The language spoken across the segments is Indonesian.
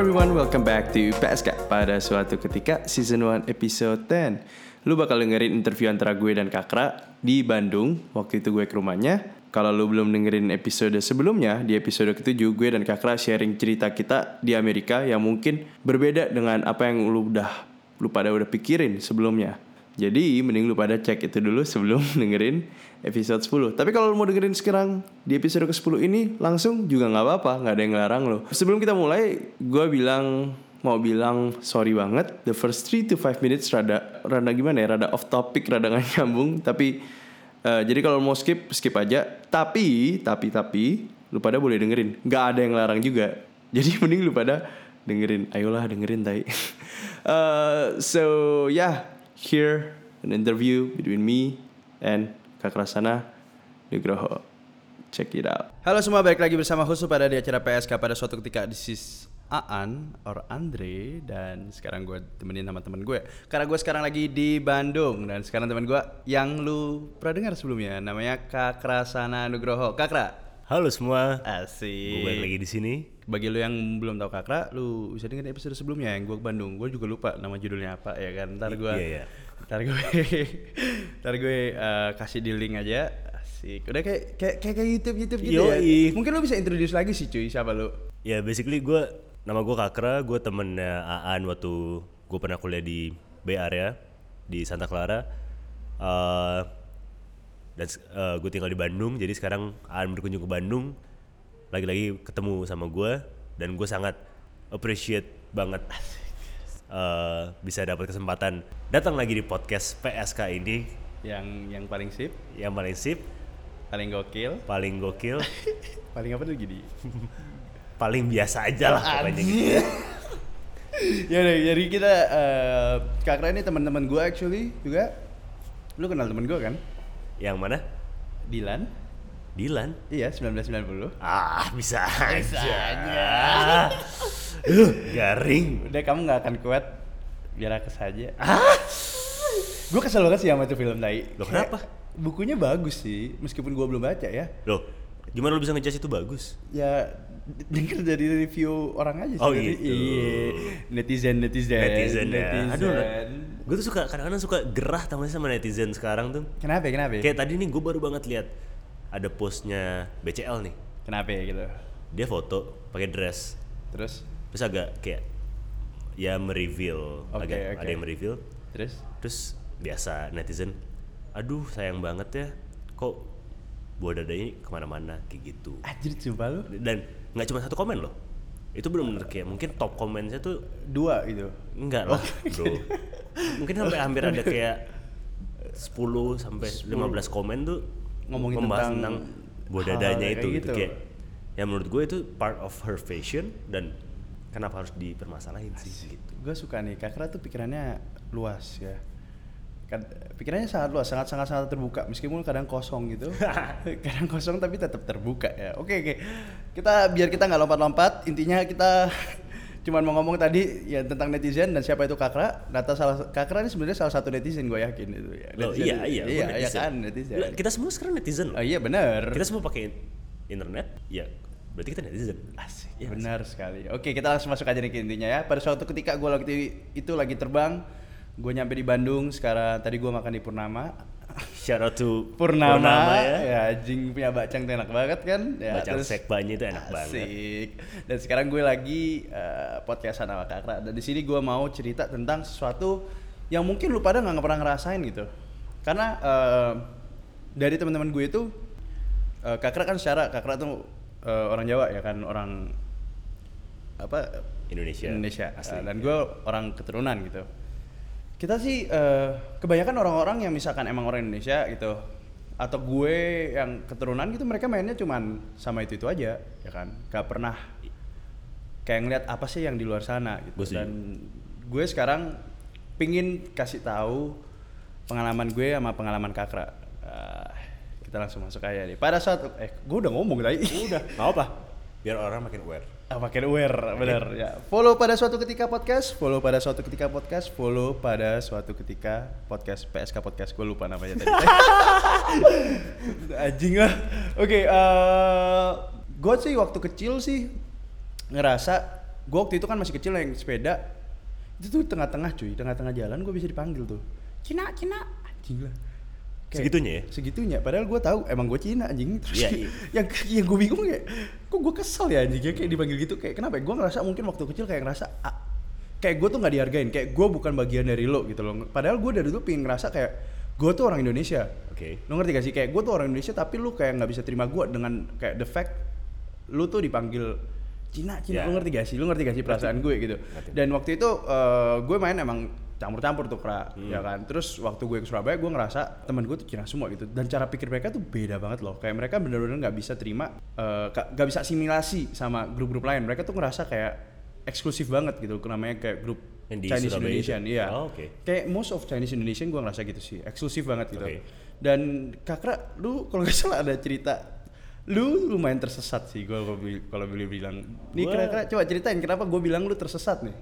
everyone, welcome back to PSK pada suatu ketika season 1 episode 10. Lu bakal dengerin interview antara gue dan Kakra di Bandung. Waktu itu gue ke rumahnya. Kalau lu belum dengerin episode sebelumnya, di episode ketujuh gue dan Kakra sharing cerita kita di Amerika yang mungkin berbeda dengan apa yang lu udah lu pada udah pikirin sebelumnya. Jadi mending lu pada cek itu dulu sebelum dengerin episode 10. Tapi kalau lu mau dengerin sekarang di episode ke-10 ini langsung juga nggak apa-apa, nggak ada yang ngelarang lo. Sebelum kita mulai, gue bilang mau bilang sorry banget. The first 3 to 5 minutes rada rada gimana ya? Rada off topic, rada nggak nyambung. Tapi eh, jadi kalau mau skip skip aja. Tapi tapi tapi lu pada boleh dengerin. Nggak ada yang larang juga. Jadi mending lu pada dengerin. Ayolah dengerin tai. Eh, so yeah, here an interview between me and Kak Rasana Nugroho. Check it out. Halo semua, balik lagi bersama Husu pada di acara PSK pada suatu ketika This is Aan or Andre. Dan sekarang gue temenin sama temen gue. Karena gue sekarang lagi di Bandung. Dan sekarang temen gue yang lu pernah dengar sebelumnya. Namanya Kak Rasana Nugroho. Kakra Halo semua, asik. Gue balik lagi di sini. Bagi lu yang belum tahu Kakra lu bisa dengerin episode sebelumnya yang gue ke Bandung. Gue juga lupa nama judulnya apa ya kan? Ntar gue Iya, iya. ntar gue ntar gue eh, kasih di link aja. Asik. Udah kayak kayak kayak, kayak YouTube YouTube gitu ya. Yoi. mungkin lu bisa introduce lagi sih cuy. Siapa lu? Ya basically gue, nama gue Kakra, gue temennya Aan waktu gue pernah kuliah di Bay Area di Santa Clara. Eh, dan gue tinggal di Bandung, jadi sekarang Aan berkunjung ke Bandung, lagi-lagi ketemu sama gue dan gue sangat appreciate banget eh, bisa dapat kesempatan datang lagi di podcast PSK ini. Yang yang paling sip. Yang paling sip, paling gokil. Paling gokil, paling apa tuh gini paling biasa aja lah pokoknya. Gitu. ya jadi kita eh Kakra ini teman-teman gue actually juga. Lu kenal temen gue kan? Yang mana? Dilan Dilan. iya 1990 Ah, bisa Bisa aja. aja. Uh, garing. Udah kamu nggak akan kuat biar aku saja. gue kesel banget sih sama itu film tai. Loh, kenapa? Bukunya bagus sih, meskipun gue belum baca ya. Loh, gimana lu bisa ngejudge itu bagus? Ya denger dari review orang aja sih. Oh, gitu. Iya. Netizen, netizen, Netizen ya. Aduh, netizen. gue tuh suka kadang-kadang suka gerah sih sama netizen sekarang tuh. Kenapa? ya, Kenapa? ya? Kayak tadi nih gue baru banget lihat ada postnya BCL nih. Kenapa ya gitu? Dia foto pakai dress, Terus, terus agak kayak ya mereveal, Oke, agak oke. ada yang mereveal. terus? Terus biasa netizen, aduh sayang banget ya, kok buah dadanya ke mana-mana kayak gitu. Anjir, sumpah lu. dan nggak cuma satu komen loh itu belum bener kayak mungkin top komennya tuh Dua gitu. enggak lah bro mungkin sampai hampir ada kayak 10 sampai 15 komen tuh Ngomongin membahas tentang tentang dadanya kayak itu gitu. gitu. kayak ya menurut gue itu part of her fashion dan kenapa harus dipermasalahin sih gitu. Gue suka nih Kakra tuh pikirannya luas ya. Kan pikirannya sangat luas sangat sangat sangat terbuka. Meskipun kadang kosong gitu. Kadang kosong tapi tetap terbuka ya. Oke oke. Kita biar kita nggak lompat-lompat intinya kita cuman mau ngomong tadi ya tentang netizen dan siapa itu Kakra data salah Kakra ini sebenarnya salah satu netizen gue yakin itu ya Loh, Netizen iya itu- iya iya gue iya netizen. kan netizen Lah, kita semua sekarang netizen loh oh, iya benar kita semua pakai internet ya berarti kita netizen Asik, Iya, benar sekali. Oke, kita langsung masuk aja nih ke intinya ya. Pada suatu ketika gue lagi itu lagi terbang, gue nyampe di Bandung. Sekarang tadi gue makan di Purnama. Shout out to Purnama, ya ya. Jing punya bacang tuh enak banget kan. Ya, Bacang terus- sekbanya itu enak banget Asik. Dan sekarang gue lagi eh, podcastan sama Kakra. Dan di sini gue mau cerita tentang sesuatu yang mungkin lu pada nggak pernah ngerasain gitu. Karena eh, dari teman-teman gue itu, eh, Kakra kan secara Kakra tuh eh, orang Jawa ya kan, orang apa? Indonesia Indonesia. asli Eh, dan gue orang keturunan gitu. Kita sih eh, kebanyakan orang-orang yang misalkan emang orang Indonesia gitu atau gue yang keturunan gitu mereka mainnya cuman sama itu itu aja ya kan? Gak pernah kayak ngeliat apa sih yang di luar sana gitu. Setuju. dan gue sekarang pingin kasih tahu pengalaman gue sama pengalaman kakra. Ah, kita langsung masuk aja nih pada saat eh gue udah ngomong tadi. Udah nggak apa biar orang makin aware makin aware, benar ya. Follow pada suatu ketika podcast, follow pada suatu ketika podcast, follow pada suatu ketika podcast PSK podcast gue lupa namanya tadi. Anjing lah. Oke, eh gue sih waktu kecil sih ngerasa gue waktu itu kan masih kecil yang sepeda itu tuh tengah-tengah cuy tengah-tengah jalan gue bisa dipanggil tuh Cina Cina anjing lah Kayak Segitunya ya? segitunya. Padahal gue tahu emang gue Cina anjing. Terus kayak- iya. yang yang gue bingung kayak kok gue kesel ya anjing ya kayak dipanggil gitu. Kayak kenapa gue ngerasa mungkin waktu kecil kayak ngerasa ah, kayak gue tuh nggak dihargain. Kayak gue bukan bagian dari lo gitu loh. Padahal gue dari dulu pengen ngerasa kayak gue tuh orang Indonesia. Oke. lo ngerti gak sih? Kayak gue tuh orang Indonesia tapi lu kayak nggak bisa terima gue dengan kayak the fact lu tuh dipanggil Cina Cina. Ya. lu ngerti gak sih? Lu ngerti gak sih perasaan gue gitu. Ngerti. dan waktu itu eh, gue main emang campur-campur tuh kera Hmm. ya kan terus waktu gue ke Surabaya gue ngerasa temen gue tuh Cina semua gitu dan cara pikir mereka tuh beda banget loh kayak mereka bener-bener nggak bisa terima eh, nggak bisa asimilasi sama grup-grup lain mereka tuh ngerasa kayak eksklusif banget gitu namanya kayak grup Yang di Chinese Surabaya Indonesian itu? iya Oh, oke. kayak most of Chinese Indonesian gue ngerasa gitu sih eksklusif banget gitu Oke. dan kakak lu kalau nggak salah ada cerita lu lumayan tersesat sih gue kalau boleh bilang nih kira-kira coba ceritain kenapa gue bilang lu tersesat nih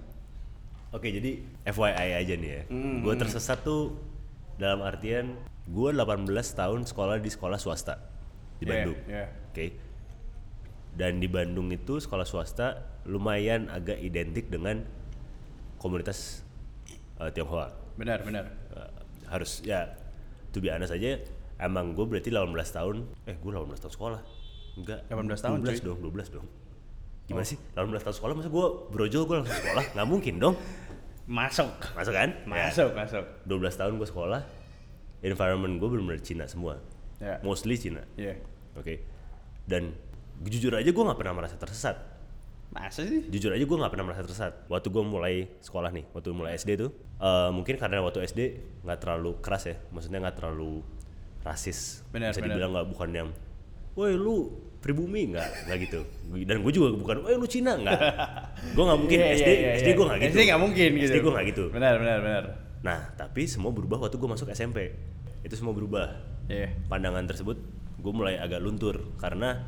Oke, jadi FYI aja nih ya. Hmm, Gue tersesat tuh dalam artian gue 18 tahun sekolah di sekolah swasta di Bandung. iya. Oke. Dan di Bandung itu sekolah swasta lumayan agak identik dengan komunitas eh, Tionghoa. benar benar Eh, harus ya to be honest aja emang gue berarti 18 tahun eh gue 18 tahun sekolah enggak 18 tahun, 12 cuy. dong 12 dong gimana sih? 18 tahun sekolah masa gue brojol gue langsung sekolah? Nggak mungkin dong. Masuk. Masuk kan? Ya. masuk masuk. 12 tahun gue sekolah environment gue benar-benar Cina semua. Ya. Mostly Cina. Iya oke. Dan jujur aja gue nggak pernah merasa tersesat. Masa sih? Jujur aja gue nggak pernah merasa tersesat. Waktu gue mulai sekolah nih waktu mulai SD tuh eh, mungkin karena waktu SD nggak terlalu keras ya. Maksudnya nggak terlalu rasis. Benar, bisa dibilang nggak bukan yang woi lu pribumi? Nggak nggak gitu. Dan gue juga bukan woi lu Cina? Nggak. Gue nggak mungkin. Iya, SD iya, iya, SD iya. gue nggak gitu. SD nggak mungkin gitu. SD gue nggak gitu. Benar benar benar. Nah tapi semua berubah waktu gue masuk SMP itu semua berubah. Iya. Pandangan tersebut gue mulai agak luntur karena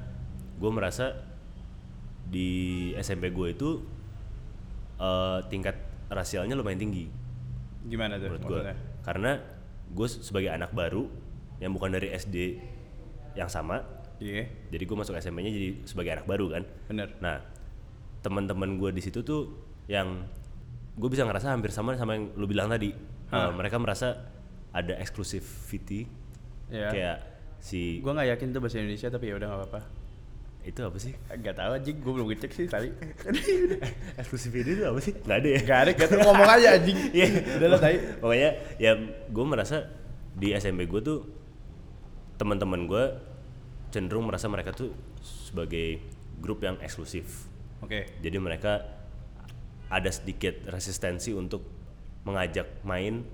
gue merasa di SMP gue itu eh, tingkat rasialnya lumayan tinggi. Gimana tuh menurut gue karena gue sebagai anak baru yang bukan dari SD yang sama iya. Jadi gue masuk SMP-nya jadi sebagai anak baru kan? Benar nah teman-teman gue di situ tuh yang gue bisa ngerasa hampir sama sama yang lu bilang tadi. Hah. Eh, mereka merasa ada exclusivity. Iya. kayak si gue nggak yakin tuh bahasa Indonesia tapi ya udah nggak apa-apa. Itu apa sih? Gak tahu anjing, gue belum ngecek sih tadi. Exclusivity itu apa sih? Nggak ada ya? Gak ada, gak tahu. Ngomong aja anjing. Iya. Udah lah tadi Pokoknya ya gue merasa di SMP gue tuh teman-teman gue cenderung merasa mereka tuh sebagai grup yang eksklusif. Oke Jadi mereka ada sedikit resistensi untuk mengajak main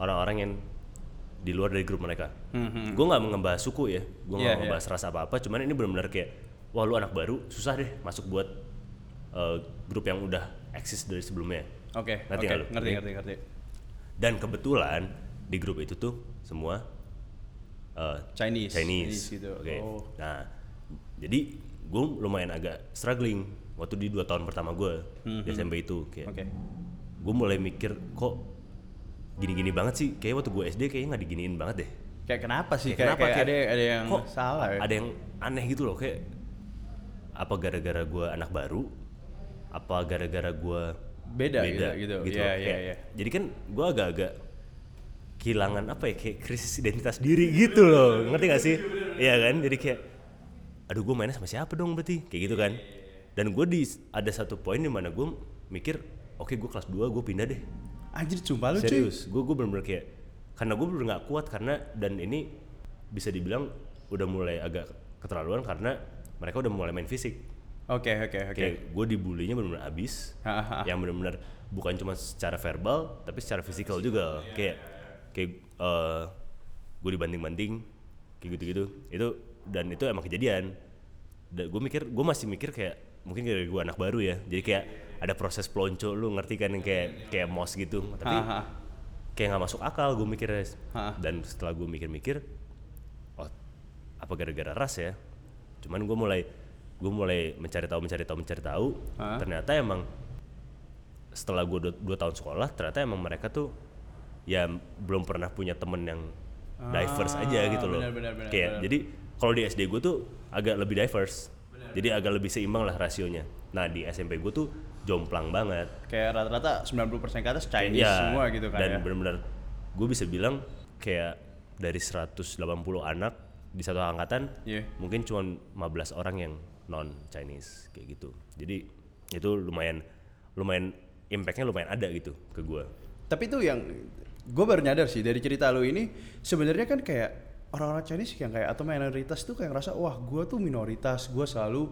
orang-orang yang di luar dari grup mereka. Hmm, Gue nggak ngebahas suku ya, gue nggak Iya, iya. ngebahas ras apa-apa. Cuman ini benar-benar kayak, wah lu anak baru, susah deh masuk buat eh, grup yang udah eksis dari sebelumnya. Oke, Ngerti oke, nggak lu? ngerti, Oke. ngerti, ngerti. Dan kebetulan di grup itu tuh semua eh, Chinese, Chinese. gitu. Oke. Oh. Nah, jadi gue lumayan agak struggling waktu di dua tahun pertama gue di SMP itu. Kayak Oke. gue mulai mikir kok gini-gini banget sih. Kayak waktu gue SD kayaknya nggak diginiin banget deh. Kayak kenapa sih? Kayak Kayak, kenapa? kayak Kayak- ada ada yang kok salah ya? Ada yang aneh gitu loh kayak apa gara-gara gue anak baru? Apa gara-gara gue Beda gitu, gitu. Iya, loh. iya, Kayak- iya. Jadi kan gue agak-agak kehilangan apa ya kayak krisis identitas diri gitu loh. Ngerti gak sih? Iya kan? Jadi kayak aduh gue mainnya sama siapa dong berarti? Kayak gitu kan. Dan gue di ada satu poin di mana gue mikir oke gue kelas 2 gue pindah deh. Anjir, sumpah lu cuy. serius. Gue gue bener-bener kayak karena gue bener nggak kuat karena dan ini bisa dibilang udah mulai agak keterlaluan karena mereka udah mulai main fisik. Oke, oke, oke. kayak gue dibulinya bener-bener abis. Yang bener-bener bukan cuma secara verbal tapi secara fisikal juga. Kayak kayak gue dibanting-banting kayak gitu-gitu. Itu dan itu emang kejadian. Dan gue mikir gue masih mikir kayak mungkin dari gue anak baru ya. Jadi kayak ada proses pelonco lu ngerti kan yang kayak kayak mos gitu. Tapi Haha. kayak nggak masuk akal gue mikirnya. Ha. dan setelah gue mikir-mikir oh apa gara-gara ras ya? Cuman gue mulai gue mulai mencari tahu mencari tahu mencari tahu. Ha. ternyata emang setelah gue dua, dua tahun sekolah ternyata emang mereka tuh ya belum pernah punya temen yang diverse Ah, aja gitu loh. benar, benar, benar, kayak benar. jadi kalau di SD gue tuh agak lebih diverse. Jadi agak lebih seimbang lah rasionya. Nah di SMP gue tuh jomplang banget. Kayak rata-rata 90% ke atas Chinese Iya, semua gitu kan dan ya. benar-benar gue bisa bilang kayak dari 180 anak di satu angkatan Iya. mungkin cuma 15 orang yang non Chinese kayak gitu. Jadi itu lumayan lumayan impactnya lumayan ada gitu ke gue Tapi itu yang gue baru nyadar sih dari cerita lu ini sebenarnya kan kayak orang-orang Chinese yang kayak atau minoritas tuh kayak ngerasa wah gue tuh minoritas gue selalu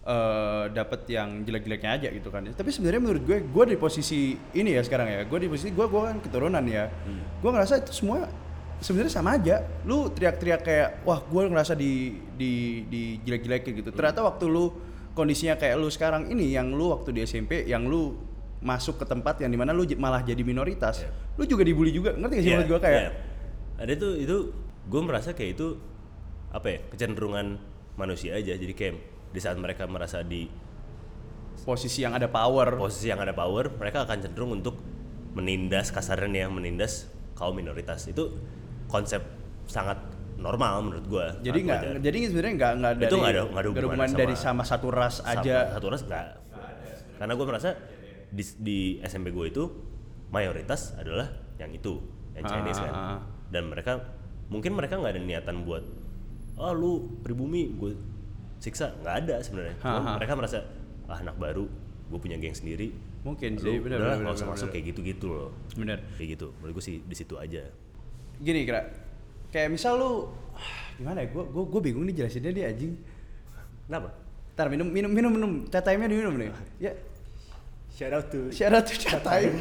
eh dapat yang jelek-jeleknya aja gitu kan. Tapi sebenarnya menurut gue gue di posisi ini ya sekarang ya gue di posisi gue gue kan keturunan ya. Gue ngerasa itu semua sebenarnya sama aja. Lu teriak-teriak kayak wah gue ngerasa di di di jelek-jelekin gitu. Ternyata waktu lu kondisinya kayak lu sekarang ini yang lu waktu di SMP yang lu masuk ke tempat yang di mana lu malah jadi minoritas, lu juga dibully juga, ngerti gak sih Iya, menurut gue kayak? iya. ada tuh itu gue merasa kayak itu apa ya kecenderungan manusia aja. Jadi kayak di saat mereka merasa di posisi yang ada power. posisi yang ada power mereka akan cenderung untuk menindas kasarnya ya menindas kaum minoritas. Itu konsep sangat normal menurut gue jadi nggak, jadi sebenarnya nggak nggak dari Itu nggak ada- nggak ada nggak hubungan dari sama- sama satu ras aja. satu ras enggak karena gue merasa di, di SMP gue itu mayoritas adalah yang itu yang Chinese Ah, kan ah, ah. dan mereka mungkin mereka nggak ada niatan buat oh lu pribumi gue siksa nggak ada sebenarnya Ah, ah. mereka merasa ah anak baru gue punya geng sendiri Mungkin sih, benar, benar, nggak usah benar, masuk benar. kayak gitu-gitu loh Bener. kayak gitu menurut gue sih di situ aja Gini kira, kayak misal lu gimana ya? Gue gue gue bingung nih jelasinnya dia anjing. kenapa Ntar minum minum minum minum. Time-nya diminum nih. Ya, shout out to syarat tuh chat time.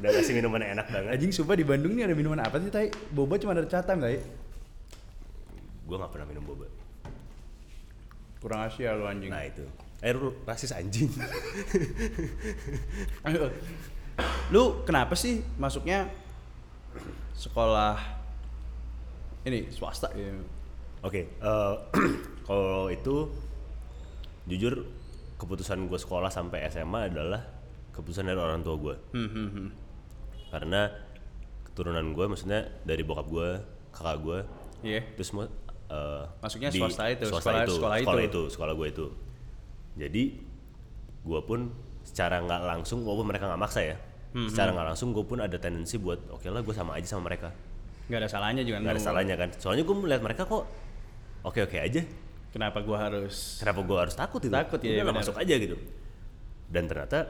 udah kasih minuman enak banget Anjing sumpah di Bandung nih ada minuman apa sih tai? Boba cuma ada chat time tai. gue nggak pernah minum boba Kurang Asia lu anjing. nah itu eh lu rasis anjing. Lu kenapa sih masuknya sekolah ini swasta ya? Oke, eh, kalau itu jujur keputusan gue sekolah sampai SMA adalah keputusan dari orang tua gue. Hmm, hmm, hmm. Karena keturunan gue, maksudnya dari bokap gue, kakak gue, Iya. itu semua eh, Masuknya di swasta itu, swasta sekolah- itu, sekolah sekolah itu. itu, sekolah gue itu. Jadi gue pun secara nggak langsung, walaupun mereka nggak maksa ya, Hmm, secara nggak langsung gue pun ada tendensi buat, oke lah gue sama aja sama mereka. Gak ada salahnya juga nggak ada salahnya kan soalnya gue melihat mereka kok oke oke aja Kenapa gua harus kenapa gue harus takut itu Takut, ya, Udah benar. masuk aja gitu dan ternyata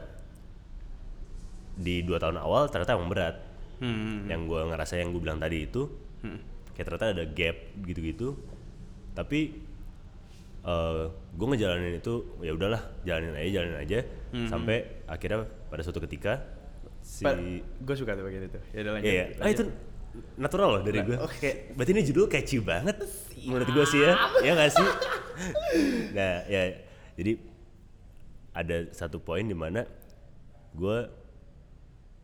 di dua tahun awal ternyata emang berat Hmm. yang gue ngerasa yang gue bilang tadi itu kayak ternyata ada gap gitu-gitu tapi gue ngejalanin itu ya udahlah jalanin aja jalanin aja sampai akhirnya pada suatu ketika si gue suka tuh bagian itu. Ya udah lanjut. Iya, iya. Ah, itu natural loh dari Nah, gue. oke. Kayak berarti ini judul catchy banget menurut gue sih ya. Ya nggak sih? nah, ya jadi ada satu poin di mana gue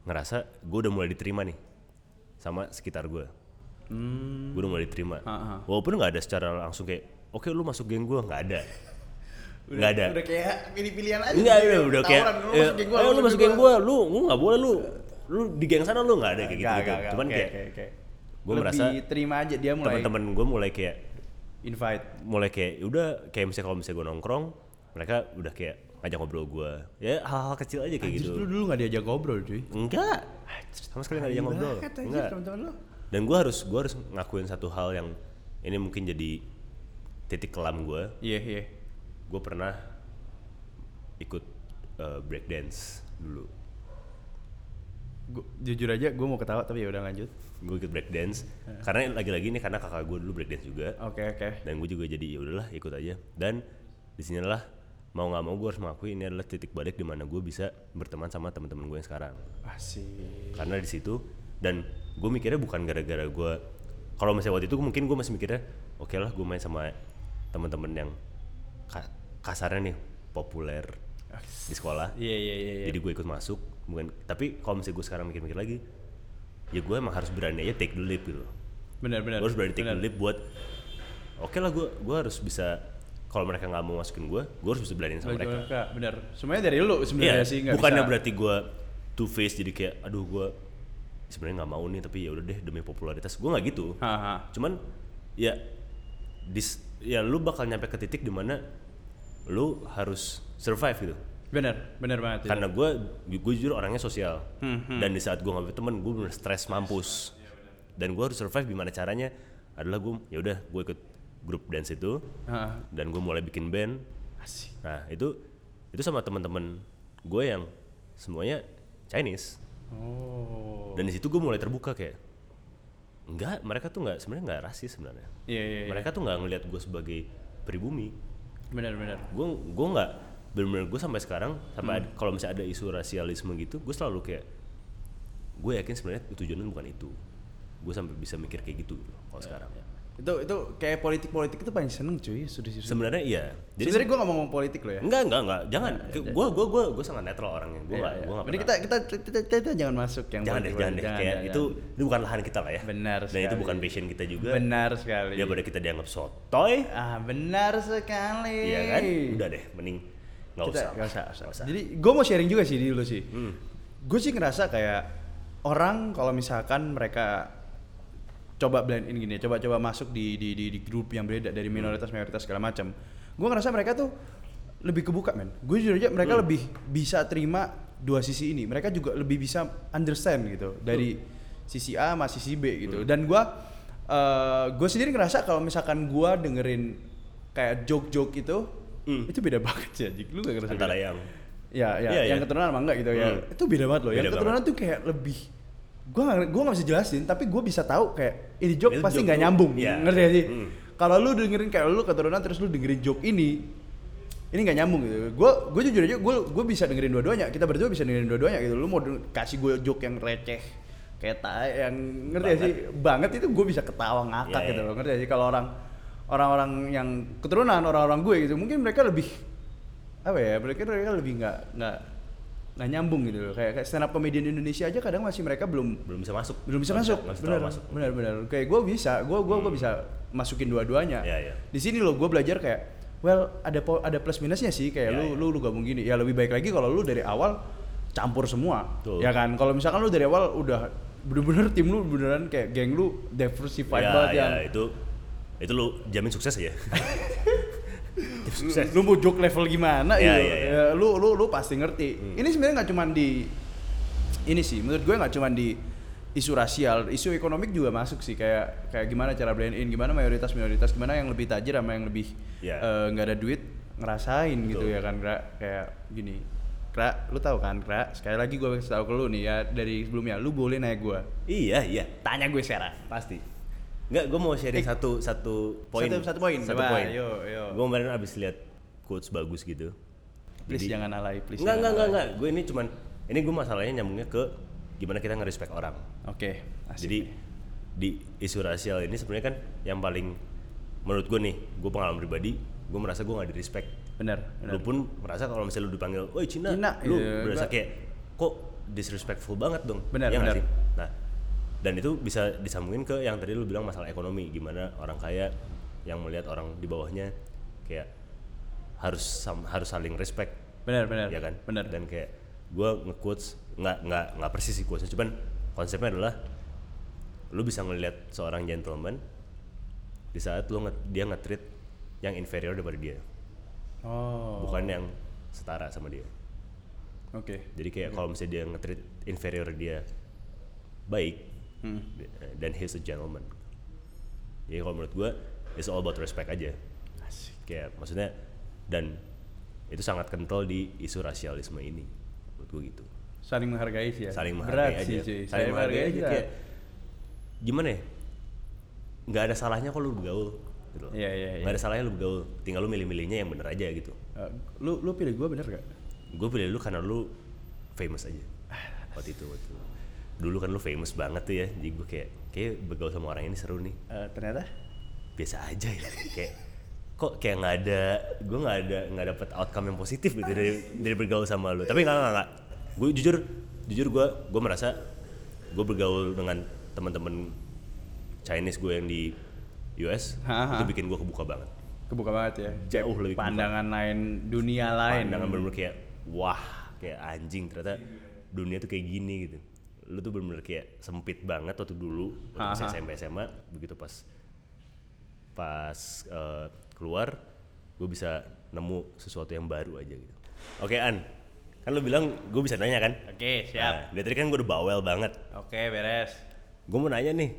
ngerasa gue udah mulai diterima nih sama sekitar gue. Hmm. Gue udah mulai diterima. Ah, ah. Walaupun nggak ada secara langsung kayak, oke lu masuk geng gue nggak ada. Nggak ada. Udah kayak pilih-pilihan aja. Enggak, gitu. ya udah kayak eh, lu masuk geng gua, lu lu nggak boleh lu. Lu di geng sana lu nggak ada kayak gitu. Nggak, gitu. nggak, nggak. Cuman Oke, kayak oke. gua Lebih merasa terima aja dia mulai teman-teman gue mulai kayak invite. mulai kayak "Ya udah kayak misalnya kalau misalnya gue nongkrong mereka udah kayak ngajak ngobrol gue ya hal-hal kecil aja kayak Anjir, gitu lu dulu gak diajak ngobrol cuy. enggak sama sekali nggak yang ngobrol enggak dan gue harus gue harus ngakuin satu hal yang ini mungkin jadi titik kelam gue Iya, iya. gue pernah ikut uh, breakdance dulu Gua, jujur aja gue mau ketawa tapi ya udah lanjut. gue ikut breakdance karena lagi-lagi nih karena kakak gue dulu breakdance juga Oke, oke. dan gue juga jadi ya udahlah ikut aja dan di sinilah mau nggak mau gue harus mengakui ini adalah titik balik di mana gue bisa berteman sama teman-teman gue yang sekarang Asik. karena di situ dan gue mikirnya bukan gara-gara gue kalau misalnya waktu itu mungkin gue masih mikirnya oke lah gue main sama teman-teman yang ka- kasarnya nih populer di sekolah Iya, iya, iya. iya. jadi gue ikut masuk bukan tapi kalau misalnya gue sekarang mikir-mikir lagi ya gue emang harus berani aja take the leap gitu Benar, benar. gue harus berani take benar. the leap buat oke lah gue gue harus bisa kalau mereka nggak mau masukin gue gue harus bisa berani sama mereka mereka, benar. Semuanya dari lu sebenarnya sih nggak bukannya bisa. berarti gue two face jadi kayak aduh gue sebenarnya nggak mau nih tapi ya udah deh demi popularitas gue nggak gitu Haha. cuman ya dis ya lu bakal nyampe ke titik di mana lu harus survive gitu Bener, bener banget ya. karena gue gue jujur orangnya sosial Hmm, dan di saat gue nggak punya temen gue bener stres mampus dan gue harus survive gimana caranya adalah gue ya udah gue ikut grup dance itu Heeh. dan gue mulai bikin band Asik. nah itu itu sama teman-teman gue yang semuanya Chinese Oh. dan di situ gue mulai terbuka kayak enggak mereka tuh nggak sebenarnya nggak rasis sebenarnya Iya, iya, iya. mereka tuh nggak ngelihat gue sebagai pribumi Bener, bener. gue gue nggak bener-bener gue sampai sekarang sampai Hmm. kalau misalnya ada isu rasialisme gitu gue selalu kayak gue yakin sebenarnya tujuannya bukan itu. Gue sampai bisa mikir kayak gitu gitu kalau sekarang. Itu itu kayak politik-politik itu paling seneng cuy, sudah sih. sebenarnya iya. Jadi Sebenarnya gue gak mau ngomong politik loh ya. enggak enggak enggak jangan. Gue gue gue gue sangat netral orangnya. Gue Iya, nggak iya. gue nggak Jadi kita, kita, kita, kita, kita jangan masuk yang jangan deh politik- jangan deh. kayak itu itu bukan lahan kita lah ya. Benar dan itu bukan passion kita juga. Benar sekali. daripada kita dianggap sotoy. Ah, benar sekali. iya kan? Udah deh mending nggak Kita- usah nggak usah, nggak usah. Jadi gue mau sharing juga sih dulu sih. Hmm. Gue sih ngerasa kayak orang kalau misalkan mereka coba blend in gini, coba-coba masuk di, di di di grup yang beda dari minoritas mayoritas segala macam. Gue ngerasa mereka tuh lebih kebuka men. Gue jujur aja mereka lebih bisa terima dua sisi ini. Mereka juga lebih bisa understand gitu dari sisi A sama sisi B gitu. Dan gue gue sendiri ngerasa kalau misalkan gue dengerin kayak joke-joke itu Hmm. itu beda banget sih Jik. lu gak ngerasa antara beda? yang ya ya Iya, yang iya. keturunan emang enggak gitu ya Hmm. itu beda banget loh yang Beda keturunan tuh kayak lebih gua gak, gua gak bisa jelasin tapi gua bisa tahu kayak ini joke pasti nggak nyambung iya. ngerti gak sih Hmm. kalau lu dengerin kayak lu keturunan terus lu dengerin joke ini ini nggak nyambung gitu gua gua jujur aja gua gua bisa dengerin dua-duanya kita berdua bisa dengerin dua-duanya gitu lu mau kasih gue joke yang receh kayak tai yang ngerti gak sih banget itu gue bisa ketawa ngakak Iya, gitu iya. loh ngerti gak sih kalau orang orang-orang yang keturunan orang-orang gue gitu mungkin mereka lebih apa ya mereka mereka lebih nggak nggak nggak nyambung gitu loh. Kayak, kayak stand up comedian Indonesia aja kadang masih mereka belum belum bisa masuk. belum bisa masuk. benar masuk. benar benar. Kayak gue bisa gue gue gue bisa masukin dua-duanya. Iya, iya. di sini loh gue belajar kayak well ada ada plus minusnya sih. Kayak Iya, lu iya. lu lu gabung gini ya lebih baik lagi kalau lu dari awal campur semua. Betul. ya kan? Kalau misalkan lu dari awal udah bener-bener tim lu beneran kayak geng lu diversified ya, banget ya, yang itu itu lu jamin sukses ya sukses lu joke level gimana Iya, gitu iya, iya. Ya, lu lu lu pasti ngerti ini sebenarnya nggak cuma di ini sih menurut gue nggak cuma di isu rasial isu ekonomik juga masuk sih kayak kayak gimana cara blend in gimana mayoritas minoritas gimana yang lebih tajir sama yang lebih Iya. eh, nggak ada duit ngerasain gitu Betul. ya kan Kra? kayak gini Kra, lu tahu kan Kra? sekali lagi gue kasih tahu ke lu nih ya dari sebelumnya lu boleh nanya gue iya iya tanya gue sekarang pasti Enggak, gue mau sharing Eh, satu satu poin. satu- satu poin, Satu poin. yo, yo. Gue kemarin abis lihat quotes bagus gitu. please Jadi- jangan alay please Enggak, enggak, enggak, enggak. Gue ini cuman ini gue masalahnya nyambungnya ke gimana kita nge-respect orang. oke asik. Jadi di isu rasial ini sebenarnya kan yang paling menurut gue nih, gue pengalaman pribadi, gue merasa gue gak di-respect. benar benar Lu pun merasa kalau misalnya lu dipanggil, "Woi Cina,", Cina, lu iya, berasa enggak. kayak kok disrespectful banget dong. Benar, Iya nggak benar. sih? Nah, dan itu bisa disambungin ke yang tadi lu bilang masalah ekonomi, gimana orang kaya yang melihat orang di bawahnya kayak harus sam- harus saling respect. Benar benar. Ya kan? Benar. Dan kayak gue nge-quotes nggak nggak nggak persis sih quotesnya cuman konsepnya adalah lu bisa ngelihat seorang gentleman di saat lu nge- dia nge-treat yang inferior daripada dia. Oh. Bukan yang setara sama dia. Oke. Jadi kayak kalau misalnya dia nge-treat inferior dia baik Hmm. dan he's a gentleman. Jadi kalau menurut gue it's all about respect aja. Asik. kayak maksudnya dan itu sangat kental di isu rasialisme ini. Menurut gue gitu. Saling menghargai sih ya. Saling berat menghargai sih aja. cuy. Saling menghargai aja sih, kayak gimana ya? Nggak ada salahnya kalau lu bergaul gitu loh. Iya, iya, iya. nggak ada salahnya lu bergaul. Tinggal lu milih-milihnya yang bener aja gitu. Eh, lu lu pilih gue bener gak gue pilih lu karena lu famous aja. Waktu itu waktu itu. Dulu kan lu famous banget tuh ya jadi gue kayak kayak bergaul sama orang ini seru nih. Eh, ternyata? Biasa aja ya kayak kok kayak nggak ada gue nggak ada nggak dapet outcome yang positif gitu dari dari bergaul sama lu. Tapi nggak nggak gue jujur jujur gue gue merasa gue bergaul dengan teman-teman Chinese gue yang di US Ha, ha. itu bikin gue kebuka banget. Kebuka banget ya? Jauh lebih kebuka. pandangan lain dunia lain. Pandangan bener-bener kayak wah kayak anjing ternyata dunia tuh kayak gini gitu lu tuh bener-bener kayak sempit banget waktu dulu waktu ha. SMP SMA. Begitu pas pas eh, keluar gue bisa nemu sesuatu yang baru aja gitu. Oke An. Kan lu bilang gue bisa nanya kan? Oke, Nah, dari tadi kan gue udah bawel banget. Oke, beres. gue mau nanya nih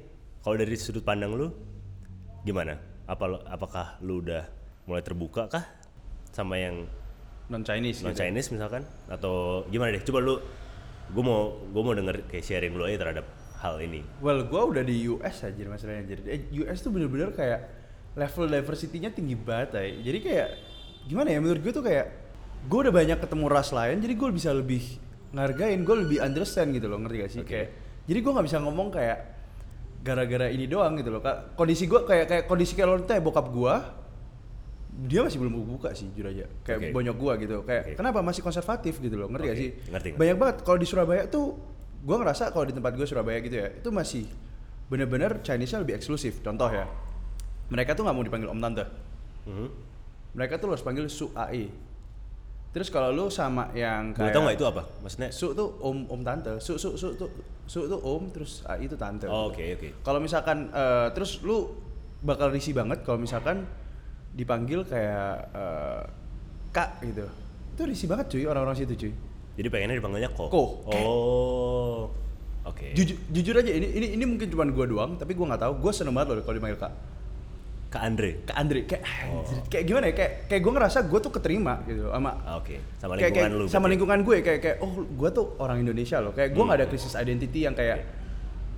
kalau dari sudut pandang lu gimana? Apa apakah lu udah mulai terbuka kah sama yang Non Chinese. non Chinese misalkan? Atau gimana deh? Coba lu gue mau gue mau denger kayak sharing lu aja terhadap hal ini Well, gue udah di US aja masalahnya. Jadi eh, US tuh bener-bener kayak level diversity-nya tinggi banget ya. Jadi kayak gimana ya menurut gue tuh kayak gue udah banyak ketemu ras lain, jadi gue bisa lebih ngargain, gue lebih understand gitu loh, ngerti gak sih? Oke. Kayak jadi gue nggak bisa ngomong kayak gara-gara ini doang gitu loh. Kondisi gue kayak kayak kondisi kayak lo kayak bokap gue dia masih belum buka sih jujur aja. Kayak Oke. bonyok gua gitu. Kayak Oke. kenapa masih konservatif? gitu loh. Ngerti gak Oke, sih? Ngerti, ngerti. banyak banget. Kalau di Surabaya tuh gua ngerasa kalau di tempat gua Surabaya gitu ya itu masih bener-bener Chinese-nya lebih eksklusif. Contoh ya mereka tuh nggak mau dipanggil om tante. Mhm. mereka tuh harus panggil su ai terus kalau lu sama yang Boleh kayak tau nggak itu apa? Maksudnya? Su tuh om om tante. Su su su tuh su tuh om terus ai itu tante. Oh, oke oke. Kalau misalkan eh, terus lu bakal risih banget kalau misalkan dipanggil kayak eh, kak gitu. Itu risih banget cuy orang-orang situ cuy. Jadi pengennya dipanggilnya ko? Ko. oh oke. Jujur jujur aja ini ini ini mungkin cuma gua doang tapi gua nggak tahu. Gua seneng banget loh kalau dipanggil kak. Kak Andre? Kak Andre kayak Oh. anjir, kayak gimana ya? Kayak kayak gua ngerasa gua tuh keterima gitu sama Ah, oke. Sama kayak, lingkungan kayak lu sama lingkungan gue kayak kayak oh gue tuh orang Indonesia loh. Kayak gue nggak ada Hmm. krisis identity yang kayak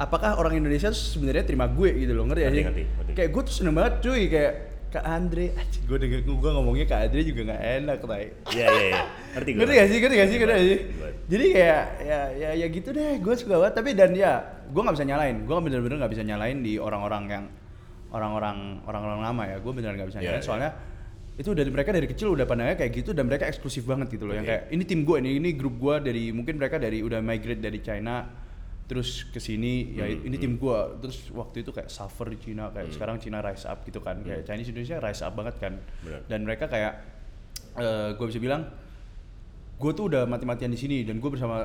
apakah orang Indonesia sebenarnya terima gue? gitu loh ngerti sih? ngerti. kayak gue tuh seneng banget cuy kayak Kak Andre, gue denger gue ngomongnya Kak Andre juga nggak enak tay. iya iya iya ngerti gue Ngerti gak sih, ngerti gak sih, ngerti gak sih? Jadi kayak ya ya ya gitu deh, gue suka banget. Tapi dan ya, gue nggak bisa nyalain. Gue bener-bener nggak bisa nyalain di orang-orang yang orang-orang orang-orang lama ya. Gue beneran nggak bisa Iya, nyalain. iya. Soalnya itu dari mereka dari kecil udah pandangnya kayak gitu dan mereka eksklusif banget gitu loh. Yang Oke. kayak ini tim gue ini ini grup gue dari mungkin mereka dari udah migrate dari China terus ke sini ya Hmm, ini tim gue terus waktu itu kayak suffer di Cina kayak sekarang Cina rise up gitu kan. Kayak Chinese Indonesia rise up banget kan. Hmm. Benar. dan mereka kayak gue bisa bilang gue tuh udah mati-matian di sini dan gue bersama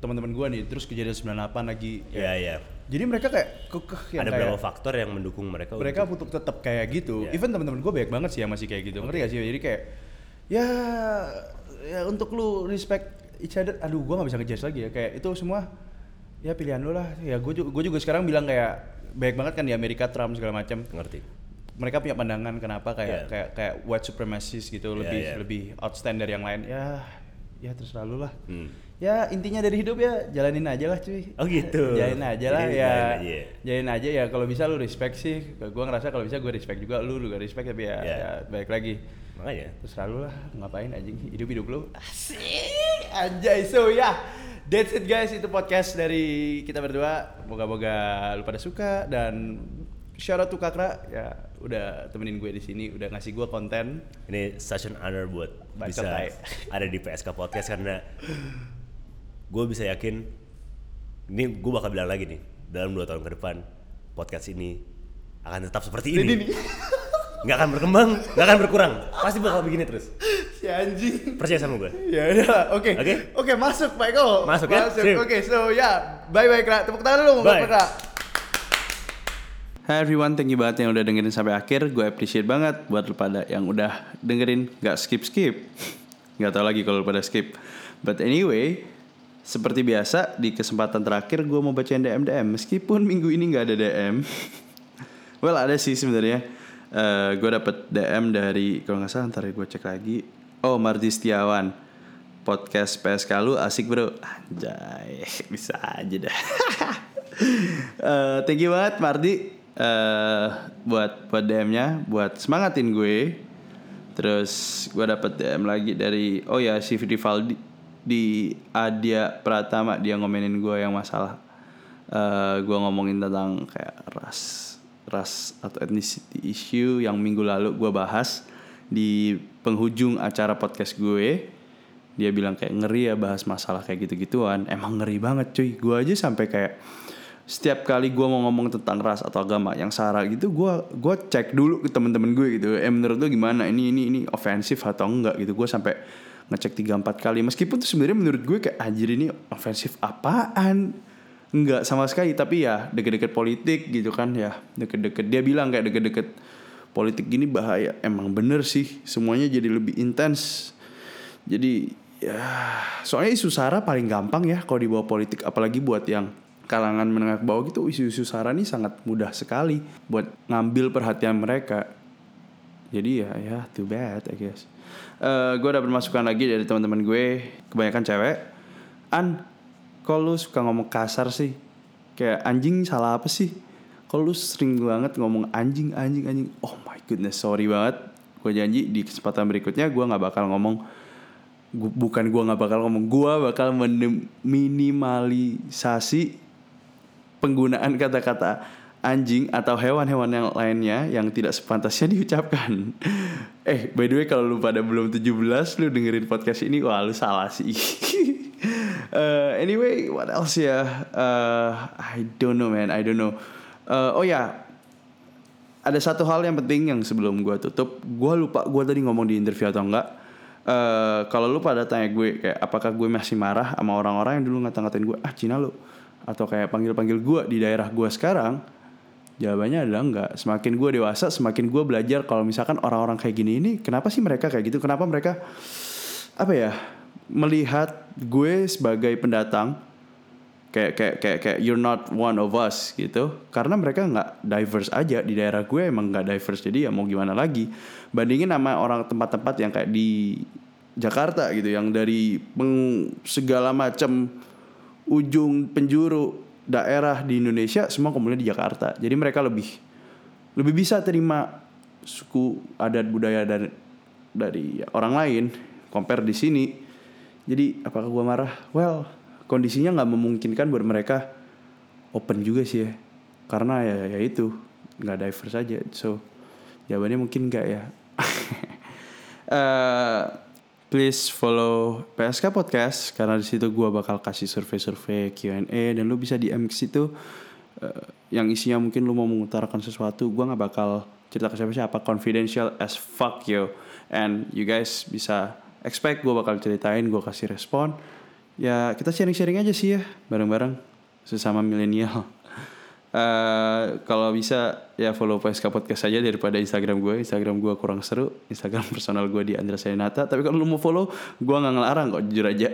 teman-teman gue nih terus kejadian 98 lagi iya iya. Jadi mereka kayak kekeh ada kayak beberapa faktor yang mendukung mereka mereka untuk untuk tetap kayak gitu. Iya. even teman-teman gue banyak banget sih yang masih kayak gitu. Ngerti gak sih? Jadi kayak ya ya untuk lu respect each other aduh gue nggak bisa ngejudge lagi ya. Kayak itu semua ya pilihan lu lah. Ya gue juga gue juga sekarang bilang kayak banyak banget kan di Amerika Trump segala macam ngerti. Mereka punya pandangan kenapa kayak Iya. kayak kayak white supremacist gitu Iya, lebih iya. lebih outstand dari yang lain. Ya ya terserah lu lah. Hmm. ya intinya dari hidup ya jalanin aja lah cuy. Oh, gitu. jalanin aja lah Jadi ya. jalanin aja. Ya. jalanin aja ya. Kalau bisa lu respect sih. Gue ngerasa kalau bisa gue respect juga lu juga respect tapi ya, Iya. ya baik lagi. Makanya. Terserah lu lah ngapain anjing hidup hidup lu. Asik. Anjay so ya that's it guys. Itu podcast dari kita berdua. Moga-moga lu pada suka dan shout out to Kakra. Ya udah temenin gue di sini udah ngasih gue konten. Ini such an honor buat Bacot, bisa tai. ada di PSK Podcast karena gue bisa yakin ini gue bakal bilang lagi nih dalam dua tahun ke depan podcast ini akan tetap seperti ini. Nggak akan berkembang nggak akan berkurang. Pasti bakal begini terus si anjing percaya sama gue Ya udah, oke. Oke? Oke, masuk Pak Eko. Masuk ya? Masuk. Oke, so ya, bye bye Kra. Tepuk tangan dulu Bye. buat Kra. Hai everyone, thank you banget yang udah dengerin sampai akhir. Gue appreciate banget buat lu pada yang udah dengerin, gak skip skip. Gak tau lagi kalau pada skip. But anyway, seperti biasa di kesempatan terakhir gue mau bacain DM DM. Meskipun minggu ini nggak ada DM. well ada sih sebenarnya. Eh gue dapet DM dari kalau nggak salah ntar gue cek lagi. Oh Mardi Setiawan. Podcast PSK lu asik bro. Anjay, bisa aja dah. Eh, thank you banget Mardi eh buat buat DM-nya, buat semangatin gue. Terus gue dapet DM lagi dari oh ya si Vivaldi di Adia Pratama dia ngomenin gue yang masalah eh gue ngomongin tentang kayak ras ras atau ethnicity issue yang minggu lalu gue bahas di penghujung acara podcast gue dia bilang kayak ngeri ya bahas masalah kayak gitu-gituan. Emang ngeri banget cuy. Gue aja sampai kayak setiap kali gue mau ngomong tentang ras atau agama yang sara gitu gue gua cek dulu ke temen-temen gue gitu. Eh menurut lu gimana? Ini ini ini ofensif atau enggak gitu? Gue sampai ngecek tiga empat kali. Meskipun tuh sebenarnya menurut gue kayak anjir ini ofensif apaan? Enggak sama sekali. Tapi ya deket-deket politik gitu kan ya. Deket-deket. Dia bilang kayak deket-deket politik gini bahaya. Emang bener sih semuanya jadi lebih intens. Jadi ya soalnya isu sara paling gampang ya kalau dibawa politik. Apalagi buat yang kalangan menengah ke bawah gitu isu-isu sara ini sangat mudah sekali buat ngambil perhatian mereka. Jadi ya ya too bad I guess. Uh, gue dapat masukan lagi dari teman-teman gue. Kebanyakan cewek. An kalau suka ngomong kasar sih? Kayak anjing salah apa sih kalau lu sering banget ngomong anjing anjing anjing oh my goodness sorry banget gue janji di kesempatan berikutnya gue nggak bakal ngomong Gu- bukan gue nggak bakal ngomong gue bakal minimalisasi penggunaan kata-kata anjing atau hewan-hewan yang lainnya yang tidak sepantasnya diucapkan. eh, by the way kalau lu pada belum 17 lu dengerin podcast ini wah lu salah sih. Eh, anyway, what else ya? Eh, I don't know man, I don't know. Eh, oh ya, ada satu hal yang penting yang sebelum gue tutup, gue lupa gue tadi ngomong di interview atau enggak. Eh, kalau lu pada tanya gue kayak apakah gue masih marah sama orang-orang yang dulu ngata-ngatain gue ah Cina lu. Atau kayak panggil-panggil gue di daerah gue sekarang jawabannya adalah enggak. Semakin gue dewasa semakin gue belajar kalau misalkan orang-orang kayak gini ini kenapa sih mereka kayak gitu? Kenapa mereka apa ya melihat gue sebagai pendatang kayak kayak kayak kayak you're not one of us gitu. Karena mereka nggak diverse aja. Di daerah gue emang nggak diverse. Jadi ya mau gimana lagi? Bandingin sama orang tempat-tempat yang kayak di Jakarta gitu. Yang dari peng- segala macam ujung penjuru daerah di Indonesia semua kumpulnya di Jakarta. Jadi mereka lebih lebih bisa terima suku adat budaya dari dari orang lain compare di sini. Jadi apakah gua marah? Well kondisinya nggak memungkinkan buat mereka open juga sih ya. Karena ya ya itu nggak diverse aja. So jawabannya mungkin nggak ya. Eh, please follow PSK Podcast karena di situ gua bakal kasih survei-survei Q&A dan lu bisa DM ke situ. Eh, yang isinya mungkin lu mau mengutarakan sesuatu gua nggak bakal cerita ke siapa-siapa. Confidential as fuck yo. And you guys bisa expect gua bakal ceritain gua kasih respon ya kita sharing-sharing aja sih ya bareng-bareng sesama milenial Eh, kalau bisa ya follow PSK Podcast aja daripada Instagram gue. Instagram gue kurang seru. Instagram personal gue di Andra Sayanata. Tapi kalau lu mau follow, gue nggak ngelarang kok jujur aja.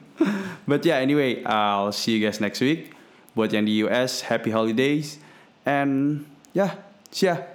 But yeah, anyway, I'll see you guys next week. Buat yang di US, happy holidays. And yeah, see ya.